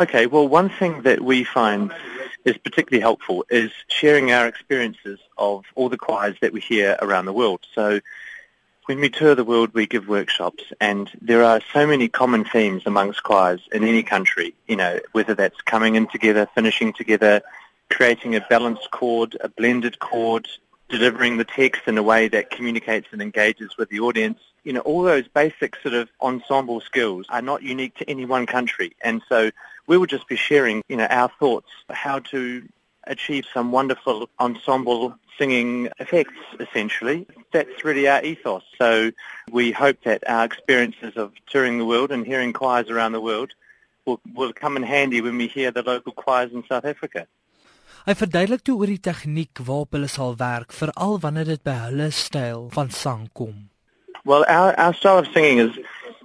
Okay, well, one thing that we find is particularly helpful is sharing our experiences of all the choirs that we hear around the world. So when we tour the world, we give workshops, and there are so many common themes amongst choirs in any country, you know, whether that's coming in together, finishing together, creating a balanced chord, a blended chord, delivering the text in a way that communicates and engages with the audience. You know, all those basic sort of ensemble skills are not unique to any one country. And so we will just be sharing, you know, our thoughts, how to achieve some wonderful ensemble singing effects, essentially. That's really our ethos. So we hope that our experiences of touring the world and hearing choirs around the world will, will come in handy when we hear the local choirs in South Africa. Hy verduidelik toe oor die tegniek waarop hulle sal werk, veral wanneer dit by hulle styl van sang kom. Well, our our style of singing is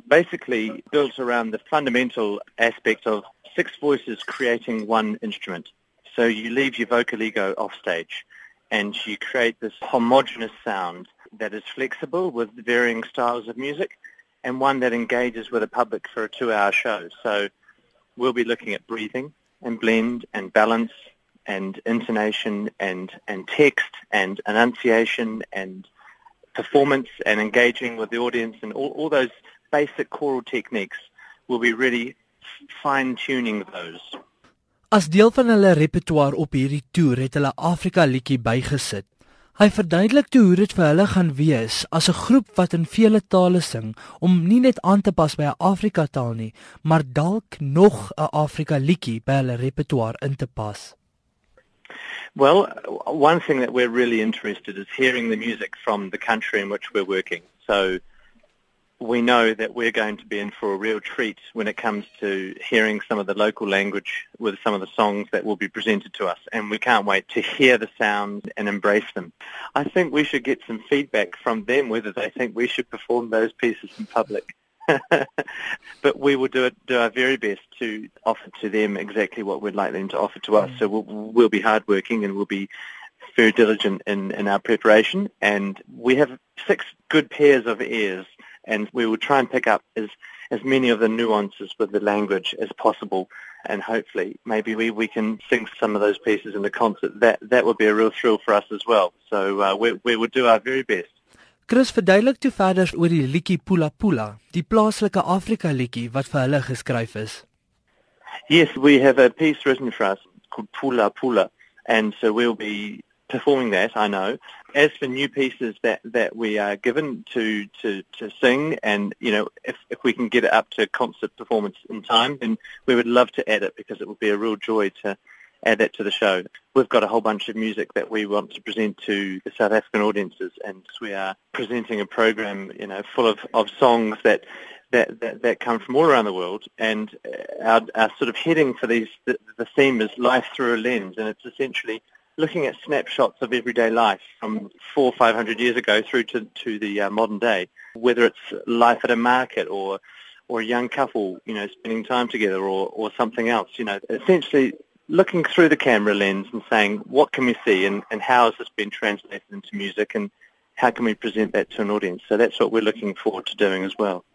basically built around the fundamental aspect of six voices creating one instrument. So you leave your vocal ego off stage and you create this homogeneous sound that is flexible with varying styles of music and one that engages with the public for a two-hour show. So we'll be looking at breathing and blend and balance and intonation and, and text and enunciation and performance and engaging with the audience and all, all those basic choral techniques will be really fine-tuning those. As deel van hulle repertoire op hierdie toer het hulle Afrika liedjie bygesit. Hy verduidelik toe hoe dit vir hulle gaan wees as 'n groep wat in vele tale sing om nie net aan te pas by 'n Afrika taal nie, maar dalk nog 'n Afrika liedjie by hulle repertoire in te pas. Well, one thing that we're really interested is hearing the music from the country in which we're working. So we know that we're going to be in for a real treat when it comes to hearing some of the local language with some of the songs that will be presented to us and we can't wait to hear the sounds and embrace them. I think we should get some feedback from them whether they think we should perform those pieces in public. but we will do it, do our very best to offer to them exactly what we'd like them to offer to us. So we'll, we'll be hardworking and we'll be very diligent in, in our preparation. And we have six good pairs of ears, and we will try and pick up as as many of the nuances with the language as possible. And hopefully, maybe we, we can sing some of those pieces in the concert. That that would be a real thrill for us as well. So uh, we we will do our very best. Chris verduidelik toe verder oor die liedjie Pula Pula, die plaaslike Afrika liedjie wat vir hulle geskryf is. Yes, we have a piece written for us called Pula Pula and so we'll be performing that, I know. As for new pieces that, that we are given to, to, to sing and, you know, if, if we can get it up to concert performance in time, then we would love to add it because it would be a real joy to add that to the show. We've got a whole bunch of music that we want to present to the South African audiences, and we are presenting a program, you know, full of, of songs that, that, that, that come from all around the world. And our, our sort of heading for these, the, the theme is life through a lens, and it's essentially looking at snapshots of everyday life from four five hundred years ago through to, to the uh, modern day, whether it's life at a market or or a young couple, you know, spending time together or, or something else. You know, essentially looking through the camera lens and saying, what can we see and, and how has this been translated into music and how can we present that to an audience? So that's what we're looking forward to doing as well.